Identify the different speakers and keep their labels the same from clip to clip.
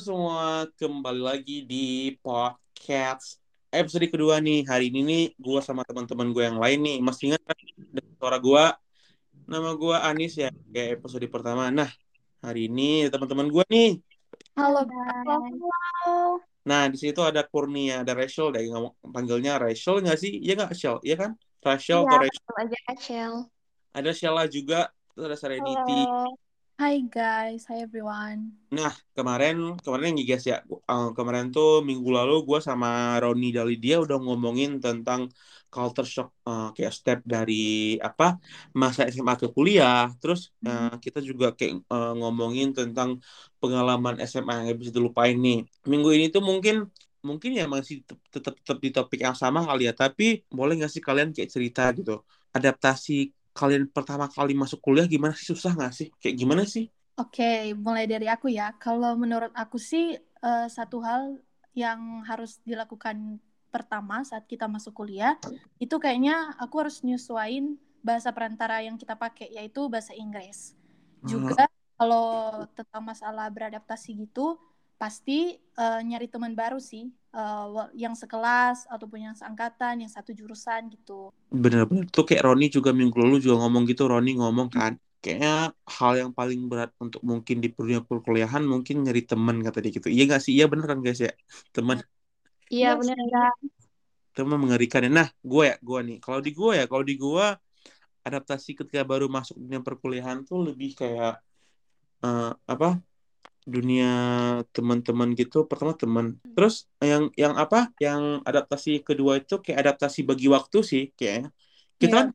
Speaker 1: Semua, kembali lagi di podcast episode kedua nih. Hari ini nih gue sama teman-teman gue yang lain nih. Masih ingat kan suara gue? Nama gue Anis ya, kayak episode pertama. Nah, hari ini teman-teman gue nih.
Speaker 2: Halo
Speaker 3: Halo.
Speaker 1: Nah, di situ ada Kurnia, ada Rachel, deh ngomong panggilnya Rachel nggak sih? Iya nggak, Rachel? Iya kan? Rachel atau
Speaker 3: Iya,
Speaker 1: Rachel?
Speaker 3: Aja Rachel.
Speaker 1: Ada Sheila juga, terus ada Serenity.
Speaker 3: Halo.
Speaker 2: Hi guys, hi everyone.
Speaker 1: Nah, kemarin kemarin yang guys ya, eh, kemarin tuh minggu lalu gue sama Roni Dalidia udah ngomongin tentang culture shock eh, kayak step dari apa masa SMA ke kuliah. Terus eh, kita juga kayak eh, ngomongin tentang pengalaman SMA yang bisa dilupain nih. Minggu ini tuh mungkin mungkin ya masih tetap tetap di topik yang sama kali ya, tapi boleh nggak sih kalian kayak cerita gitu adaptasi kalian pertama kali masuk kuliah gimana sih susah nggak sih? Kayak gimana sih?
Speaker 2: Oke, mulai dari aku ya. Kalau menurut aku sih eh, satu hal yang harus dilakukan pertama saat kita masuk kuliah itu kayaknya aku harus nyesuaiin bahasa perantara yang kita pakai yaitu bahasa Inggris. Juga kalau tentang masalah beradaptasi gitu pasti eh, nyari teman baru sih Eh, yang sekelas ataupun yang seangkatan, yang satu jurusan gitu.
Speaker 1: Bener-bener tuh kayak Roni juga minggu lalu juga ngomong gitu. Roni ngomong kan kayaknya hal yang paling berat untuk mungkin di dunia perkuliahan mungkin nyari teman kata dia gitu. Iya gak sih? Iya bener kan guys ya? Teman.
Speaker 3: Iya
Speaker 2: Iya
Speaker 3: benar
Speaker 2: sih.
Speaker 3: ya.
Speaker 1: teman mengerikan ya. Nah gue ya gue nih. Kalau di gue ya kalau di gue adaptasi ketika baru masuk dunia perkuliahan tuh lebih kayak eh, apa dunia teman-teman gitu pertama teman. Terus yang yang apa? Yang adaptasi kedua itu kayak adaptasi bagi waktu sih kayaknya kita
Speaker 2: Iya.
Speaker 1: kan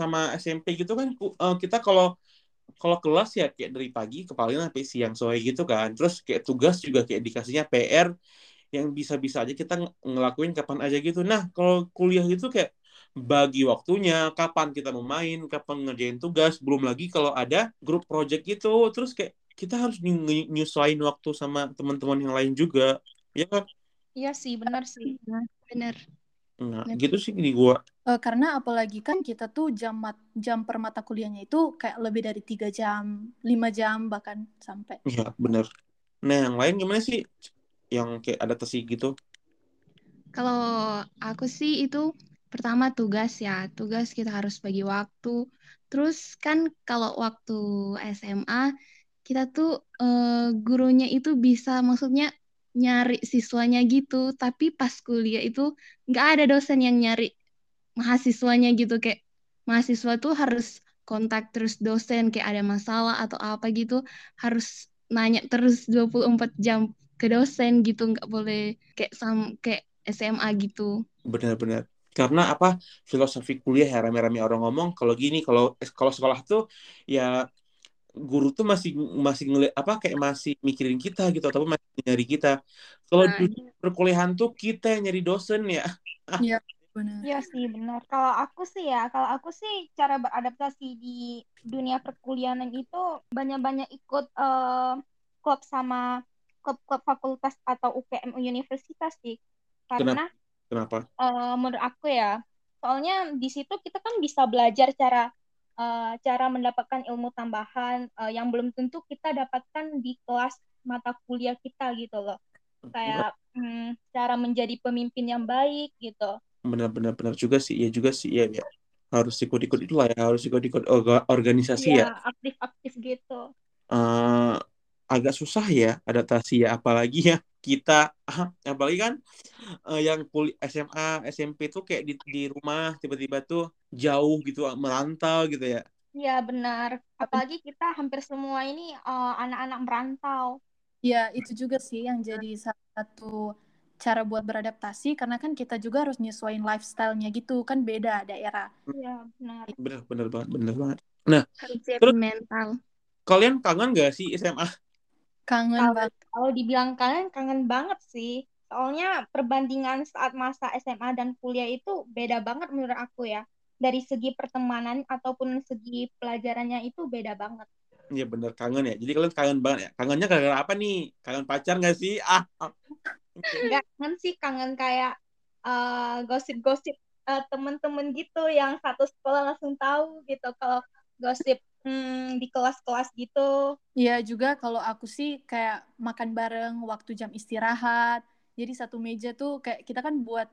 Speaker 1: sama SMP gitu kan eh, kita kalau kalau kelas ya kayak dari pagi ke paling sampai siang sore gitu kan. Terus kayak tugas juga kayak dikasihnya PR yang bisa-bisa aja kita ng- ngelakuin kapan aja gitu. Nah kalau kuliah gitu kayak bagi waktunya kapan kita mau main kapan ngerjain tugas belum lagi kalau ada grup project gitu. Terus kayak kita harus ny- ny- nyusahin waktu sama teman-teman yang lain juga ya kan
Speaker 4: Iya sih, benar sih.
Speaker 3: Benar.
Speaker 1: nah
Speaker 3: Bener.
Speaker 1: gitu sih di gua
Speaker 2: Eh, karena apalagi kan kita tuh jam mat- jam per mata kuliahnya itu kayak lebih dari tiga jam, lima jam bahkan sampai.
Speaker 1: ya bener nah yang lain gimana sih yang kayak adaptasi gitu
Speaker 4: Kalau aku sih itu pertama tugas ya. Tugas kita harus bagi waktu. Terus kan kalau waktu SMA kita tuh eh, gurunya itu bisa maksudnya nyari siswanya gitu. Tapi pas kuliah itu nggak ada dosen yang nyari mahasiswanya gitu. Kayak mahasiswa tuh harus kontak terus dosen kayak ada masalah atau apa gitu. Harus nanya terus 24 jam ke dosen gitu. Nggak boleh kayak sam kayak SMA gitu.
Speaker 1: benar-benar karena apa filosofi kuliah ya rame-rame orang ngomong kalau gini kalau kalau sekolah tuh ya guru tuh masih masih ngeliat apa kayak masih mikirin kita gitu atau masih nyari kita kalau
Speaker 4: Nah,
Speaker 1: di perkuliahan tuh kita yang nyari dosen ya
Speaker 2: Iya, benar.
Speaker 3: Iya sih benar. Kalau aku sih ya, kalau aku sih cara beradaptasi di dunia perkuliahan itu banyak-banyak ikut eh, klub sama klub-klub fakultas atau UKM universitas sih. Karena
Speaker 1: kenapa
Speaker 3: eh, menurut aku ya, soalnya di situ kita kan bisa belajar cara eh, cara mendapatkan ilmu tambahan eh, yang belum tentu kita dapatkan di kelas mata kuliah kita gitu loh. Kayak hmm, cara menjadi pemimpin yang baik gitu.
Speaker 1: benar-benar benar juga sih ya juga sih ya, ya. harus ikut-ikut itulah ya harus ikut-ikut orga- organisasi ya
Speaker 3: Iya, aktif-aktif gitu.
Speaker 1: eh agak susah ya adaptasi ya apalagi ya kita apalagi kan eh, yang kuliah SMA SMP tuh kayak di, di rumah tiba-tiba tuh jauh gitu merantau gitu ya
Speaker 3: Iya, benar. Apalagi kita hampir semua ini eh, anak-anak merantau.
Speaker 2: Ya, itu juga sih yang jadi satu cara buat beradaptasi karena kan kita juga harus nyesuaiin lifestyle-nya gitu kan beda daerah.
Speaker 3: Iya, benar.
Speaker 1: bener bener banget bener banget nah Terus-
Speaker 4: mental.
Speaker 1: kalian kangen gak sih SMA
Speaker 2: Kangen
Speaker 3: Kalau
Speaker 2: banget.
Speaker 3: kalau dibilang kangen, kangen banget sih. Soalnya perbandingan saat masa SMA dan kuliah itu beda banget menurut aku ya. Dari segi pertemanan ataupun segi pelajarannya itu beda banget.
Speaker 1: Iya bener kangen ya jadi kalian kangen banget ya kangennya gara-gara apa nih kangen pacar gak sih ah ah.
Speaker 3: Enggak kangen sih, kangen kayak eh, gosip-gosip eh, temen-temen gitu yang satu sekolah langsung tahu gitu. Kalau gosip hmm, di kelas-kelas gitu.
Speaker 2: Iya juga kalau aku sih kayak makan bareng waktu jam istirahat. Jadi satu meja tuh kayak kita kan buat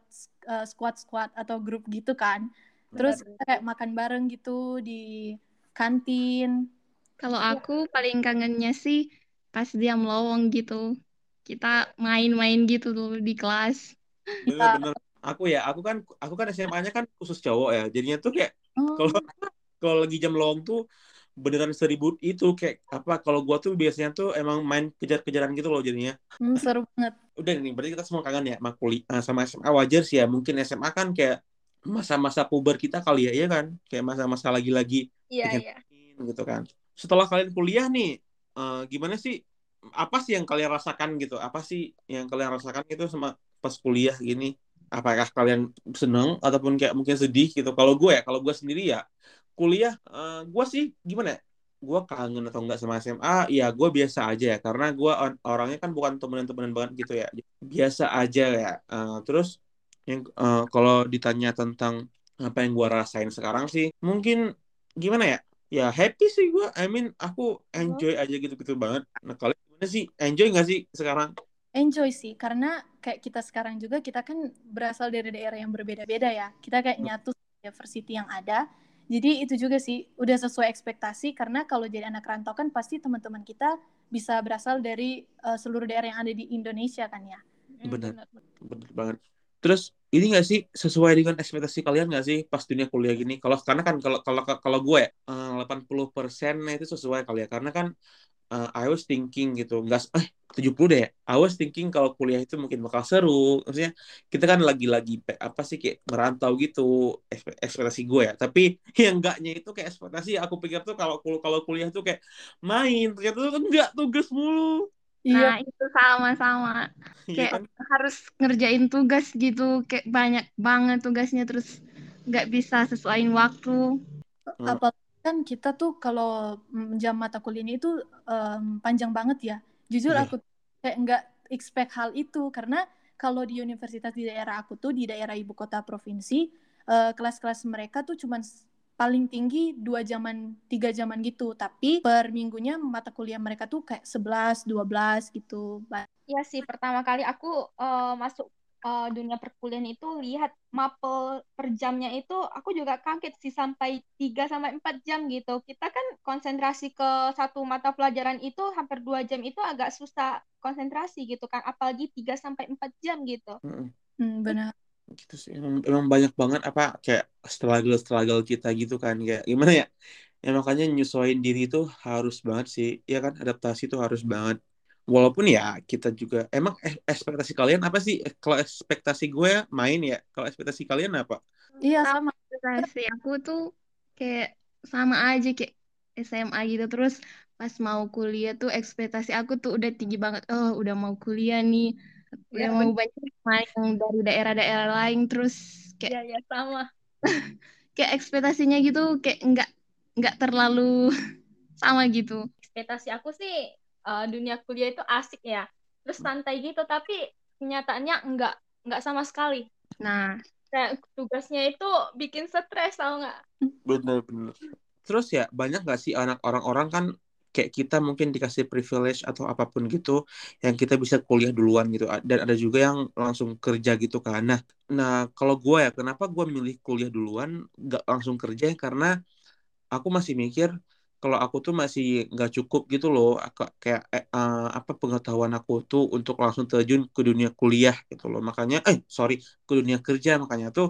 Speaker 2: uh, squad-squad atau grup gitu kan. Terus
Speaker 3: Benar.
Speaker 2: kayak makan bareng gitu di kantin.
Speaker 4: Kalau aku paling kangennya sih pas dia melowong gitu. Kita main-main gitu dulu di kelas.
Speaker 1: Bener-bener. Aku ya, aku kan aku kan SMA-nya kan khusus cowok ya. Jadinya tuh kayak
Speaker 2: Oh,
Speaker 1: kalau kalau lagi jam lowong tuh beneran seribut itu kayak apa kalau gua tuh biasanya tuh emang main kejar-kejaran gitu loh jadinya.
Speaker 2: hmm, seru banget.
Speaker 1: Udah nih, berarti kita semua kangen ya sama kuliah sama SMA wajar sih ya. Mungkin SMA kan kayak masa-masa puber kita kali ya, ya kan? Kayak masa-masa lagi-lagi
Speaker 3: Iya, iya.
Speaker 1: main gitu kan. Setelah kalian kuliah nih, eh, gimana sih? Apa sih yang kalian rasakan gitu? Apa sih yang kalian rasakan gitu sama pas kuliah gini? Apakah kalian seneng ataupun kayak mungkin sedih gitu? Kalau gue ya, kalau gue sendiri ya, kuliah, eh, gue sih gimana ya? Gue kangen atau enggak sama SMA? Ya gue biasa aja ya, karena gue or- orangnya kan bukan temenan-temenan banget gitu ya. Biasa aja ya. Eh, terus yang eh, kalau ditanya tentang apa yang gue rasain sekarang sih, mungkin gimana ya? Ya happy sih gue. I mean aku enjoy aja gitu-gitu banget. Nah kalian gimana sih? Enjoy nggak sih sekarang?
Speaker 2: Enjoy sih, karena kayak kita sekarang juga kita kan berasal dari daerah yang berbeda-beda ya. Kita kayak nyatu sama diversity yang ada. Jadi itu juga sih udah sesuai ekspektasi karena kalau jadi anak rantau kan pasti teman-teman kita bisa berasal dari uh, seluruh daerah yang ada di Indonesia kan ya.
Speaker 3: Hmm,
Speaker 1: Benar. Bener banget. Terus ini nggak sih sesuai dengan ekspektasi kalian nggak sih pas dunia kuliah gini? Kalau karena kan kalau kalau kalau gue ya, eh, 80% itu sesuai kali ya. Karena kan eh, I was thinking gitu, nggak eh 70 deh. ya. I was thinking kalau kuliah itu mungkin bakal seru. Maksudnya kita kan lagi-lagi apa sih kayak merantau gitu ekspe- ekspektasi gue ya. Tapi yang enggaknya itu kayak ekspektasi aku pikir tuh kalau kul- kalau kuliah tuh kayak main, ternyata tuh enggak tugas mulu.
Speaker 2: Iya,
Speaker 4: Nah, itu sama-sama.
Speaker 1: Iya
Speaker 4: Kayak
Speaker 1: kan?
Speaker 4: harus ngerjain tugas gitu. Kayak banyak banget tugasnya terus nggak bisa sesuaiin waktu.
Speaker 1: Hmm.
Speaker 2: apalagi kan kita tuh kalau jam mata kuliahnya itu em, panjang banget ya. Jujur
Speaker 1: Iya.
Speaker 2: aku kayak nggak expect hal itu karena kalau di universitas di daerah aku tuh di daerah ibu kota provinsi eh, kelas-kelas mereka tuh cuman paling tinggi dua jaman tiga jaman gitu tapi per minggunya mata kuliah mereka tuh kayak 11 12 gitu
Speaker 3: Iya sih, pertama kali aku eh, masuk eh, dunia perkuliahan itu lihat mapel per jamnya itu aku juga kaget sih sampai 3 sampai 4 jam gitu. Kita kan konsentrasi ke satu mata pelajaran itu hampir dua jam itu agak susah konsentrasi gitu kan, apalagi 3 sampai 4 jam gitu.
Speaker 2: Hmm, benar
Speaker 1: gitu sih emang, emang banyak banget apa kayak struggle struggle kita gitu kan kayak gimana ya ya makanya nyesuaiin diri itu harus banget sih ya kan adaptasi itu harus banget walaupun ya kita juga emang ekspektasi kalian apa sih? Kalau ekspektasi gue main ya kalau ekspektasi kalian apa?
Speaker 2: Iya sama
Speaker 4: Ekspektasi aku tuh kayak sama aja kayak SMA gitu. Terus pas mau kuliah tuh ekspektasi aku tuh udah tinggi banget. Oh udah mau kuliah nih. Udah
Speaker 3: Ya,
Speaker 4: mau banyak main dari daerah-daerah lain. Terus kayak
Speaker 3: Iya, iya, sama.
Speaker 4: kayak ekspektasinya gitu kayak nggak nggak terlalu sama gitu.
Speaker 3: Ekspektasi aku sih eh, dunia kuliah itu asik ya. Terus santai gitu, tapi kenyataannya enggak, enggak sama sekali.
Speaker 4: nah
Speaker 3: Kayak tugasnya itu bikin stres, tau nggak?
Speaker 1: bener-bener terus ya banyak gak sih anak orang-orang kan kayak kita mungkin dikasih privilege atau apa pun gitu yang kita bisa kuliah duluan gitu dan ada juga yang langsung kerja gitu kan nah nah kalau gue ya kenapa gue milih kuliah duluan gak langsung kerja karena aku masih mikir kalau aku tuh masih nggak cukup gitu loh Ak- kayak eh, eh, apa pengetahuan aku tuh untuk langsung terjun ke dunia kuliah gitu loh. Makanya eh sorry ke dunia kerja. Makanya tuh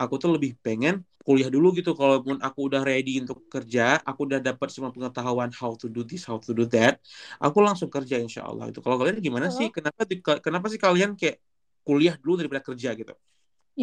Speaker 1: aku tuh lebih pengen kuliah dulu gitu. Kalaupun aku udah ready untuk kerja aku udah dapat semua pengetahuan how to do this how to do that aku langsung kerja insya Allah. Itu kalau kalian gimana sih? Kenapa kenapa sih kalian kayak kuliah dulu daripada kerja gitu?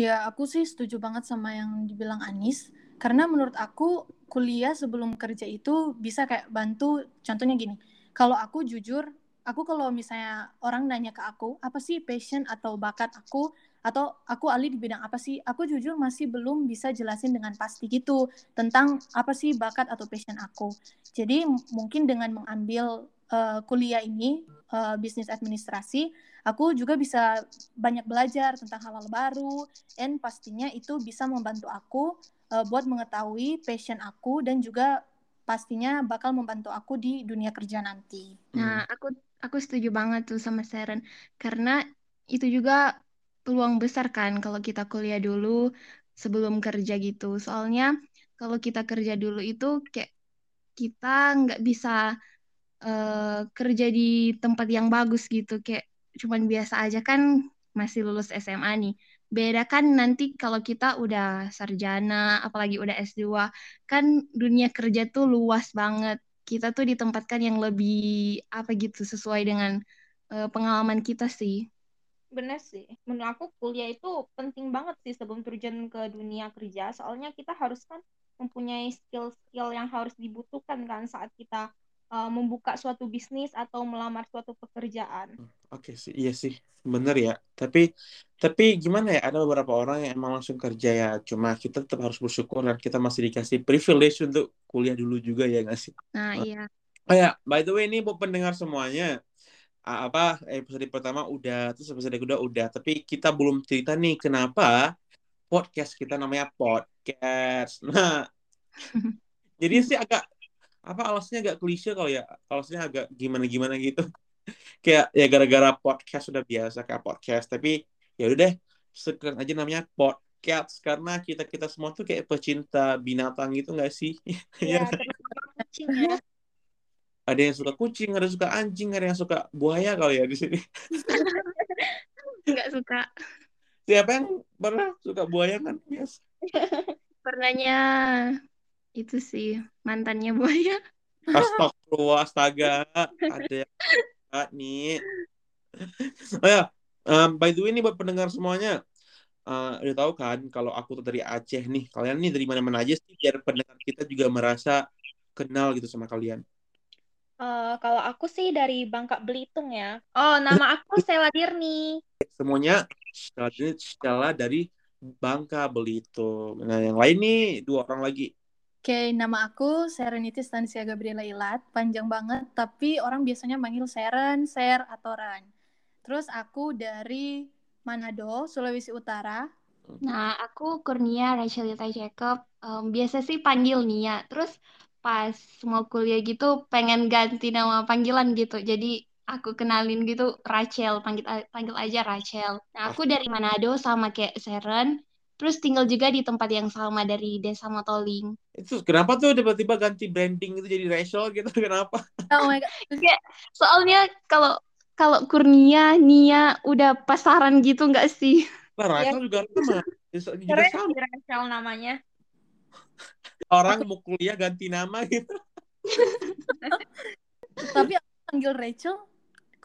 Speaker 2: Ya, aku sih setuju banget sama yang dibilang Anis. Karena menurut aku, kuliah sebelum kerja itu bisa kayak bantu, contohnya gini, kalau aku jujur, aku kalau misalnya orang nanya ke aku, apa sih passion atau bakat aku, atau aku ahli di bidang apa sih, aku jujur masih belum bisa jelasin dengan pasti gitu, tentang apa sih bakat atau passion aku. Jadi mungkin dengan mengambil eh, kuliah ini, eh, bisnis administrasi, aku juga bisa banyak belajar tentang hal-hal baru, and pastinya itu bisa membantu aku uh, buat mengetahui passion aku dan juga pastinya bakal membantu aku di dunia kerja nanti.
Speaker 4: Nah, aku aku setuju banget tuh sama Seren karena itu juga peluang besar kan kalau kita kuliah dulu sebelum kerja gitu. Soalnya kalau kita kerja dulu itu kayak kita nggak bisa uh, kerja di tempat yang bagus gitu kayak cuman biasa aja kan masih lulus SMA nih. Beda kan nanti kalau kita udah sarjana, apalagi udah S2, kan dunia kerja tuh luas banget. Kita tuh ditempatkan yang lebih apa gitu sesuai dengan uh, pengalaman kita sih.
Speaker 3: Bener sih. Menurut aku kuliah itu penting banget sih sebelum terjun ke dunia kerja. Soalnya kita harus kan mempunyai skill-skill yang harus dibutuhkan kan saat kita uh, membuka suatu bisnis atau melamar suatu pekerjaan.
Speaker 1: Hmm, oke okay, sih, iya sih, bener ya. Tapi tapi gimana ya? Ada beberapa orang yang emang langsung kerja ya. Cuma kita tetap harus bersyukur dan kita masih dikasih privilege untuk kuliah dulu juga ya nggak sih?
Speaker 4: Nah iya.
Speaker 1: Oh ya, by the way ini buat pendengar semuanya apa episode pertama udah terus episode kedua udah tapi kita belum cerita nih kenapa podcast kita namanya podcast nah jadi sih agak apa alasannya agak klise kalau ya? Alasannya agak gimana gimana gitu. Kayak ya gara-gara podcast sudah biasa kayak podcast. Tapi ya udah deh sekarang aja namanya podcast. Karena kita kita semua tuh kayak pecinta binatang gitu nggak sih?
Speaker 3: Iya
Speaker 1: ya. ada yang suka kucing ada yang suka anjing ada yang suka buaya kalau ya di sini.
Speaker 4: Nggak suka.
Speaker 1: Siapa yang pernah suka buaya kan? Biasa.
Speaker 4: Pernahnya itu sih mantannya buaya.
Speaker 1: Astagfirullah, astaga. Ada yang nih. Oh ya, um, by the way nih buat pendengar semuanya. Uh, udah tahu kan kalau aku tuh dari Aceh nih. Kalian nih dari mana-mana aja sih biar pendengar kita juga merasa kenal gitu sama kalian.
Speaker 3: Uh, kalau aku sih dari Bangka Belitung ya. Oh, nama aku Stella Dirni.
Speaker 1: Semuanya Stella dari Bangka Belitung. Nah, yang lain nih dua orang lagi.
Speaker 2: Oke, nama aku Serenity Stansia Gabriela Ilat. Panjang banget, tapi orang biasanya manggil Seren, Ser, atau Ran. Terus aku dari Manado, Sulawesi Utara.
Speaker 4: Nah, aku Kurnia Rachelita Jacob. Um, biasa sih panggil Nia. Terus pas mau kuliah gitu pengen ganti nama panggilan gitu. Jadi aku kenalin gitu Rachel, panggil panggil aja Rachel. Nah, aku dari Manado sama kayak Seren. Terus tinggal juga di tempat yang sama dari Desa Motoling.
Speaker 1: Itu kenapa tuh tiba-tiba ganti branding itu jadi Rachel gitu? Kenapa?
Speaker 2: Oh my god.
Speaker 4: Ya, soalnya kalau kalau Kurnia, Nia udah pasaran gitu nggak sih?
Speaker 1: Nah, Rachel ya. juga sama.
Speaker 3: Juga sama. Rachel namanya.
Speaker 1: Orang mau kuliah ganti nama gitu.
Speaker 2: Tapi aku panggil Rachel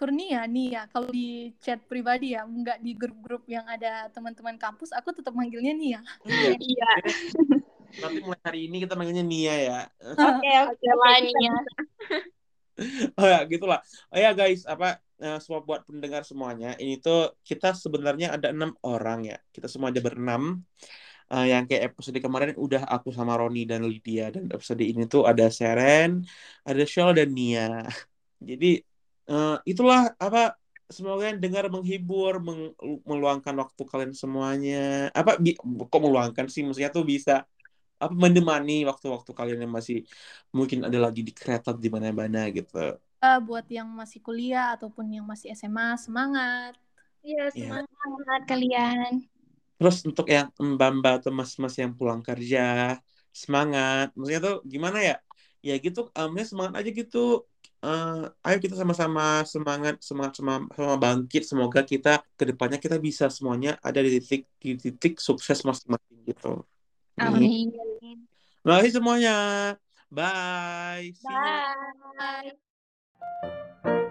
Speaker 2: Kurnia nih ya kalau di chat pribadi ya nggak di grup-grup yang ada teman-teman kampus aku tetap manggilnya Nia.
Speaker 3: Iya, iya.
Speaker 1: nanti mulai hari ini kita manggilnya Nia ya.
Speaker 3: Oke oke lah Nia.
Speaker 1: oh ya gitulah. Oh ya guys apa uh, semua buat pendengar semuanya ini tuh kita sebenarnya ada enam orang ya. Kita semua ada berenam. Uh, yang kayak episode kemarin udah aku sama Roni dan Lydia dan episode ini tuh ada Seren ada Shell dan Nia. Jadi uh, itulah apa semoga yang dengar menghibur meng, meluangkan waktu kalian semuanya. Apa bi, kok meluangkan sih? Maksudnya tuh bisa apa menemani waktu-waktu kalian yang masih mungkin ada lagi di kereta di mana-mana gitu.
Speaker 2: Uh, buat yang masih kuliah ataupun yang masih SMA semangat.
Speaker 3: Iya, iya. semangat ya. kalian.
Speaker 1: Terus untuk yang mbak-mbak atau mas-mas yang pulang kerja semangat. Maksudnya tuh gimana ya? Ya gitu um, semangat aja gitu uh, ayo kita sama-sama semangat semangat sama, sama bangkit. Semoga kita ke depannya kita bisa semuanya ada di titik di titik sukses masing-masing gitu.
Speaker 3: Amin.
Speaker 1: Terima kasih semuanya. Bye.
Speaker 3: Bye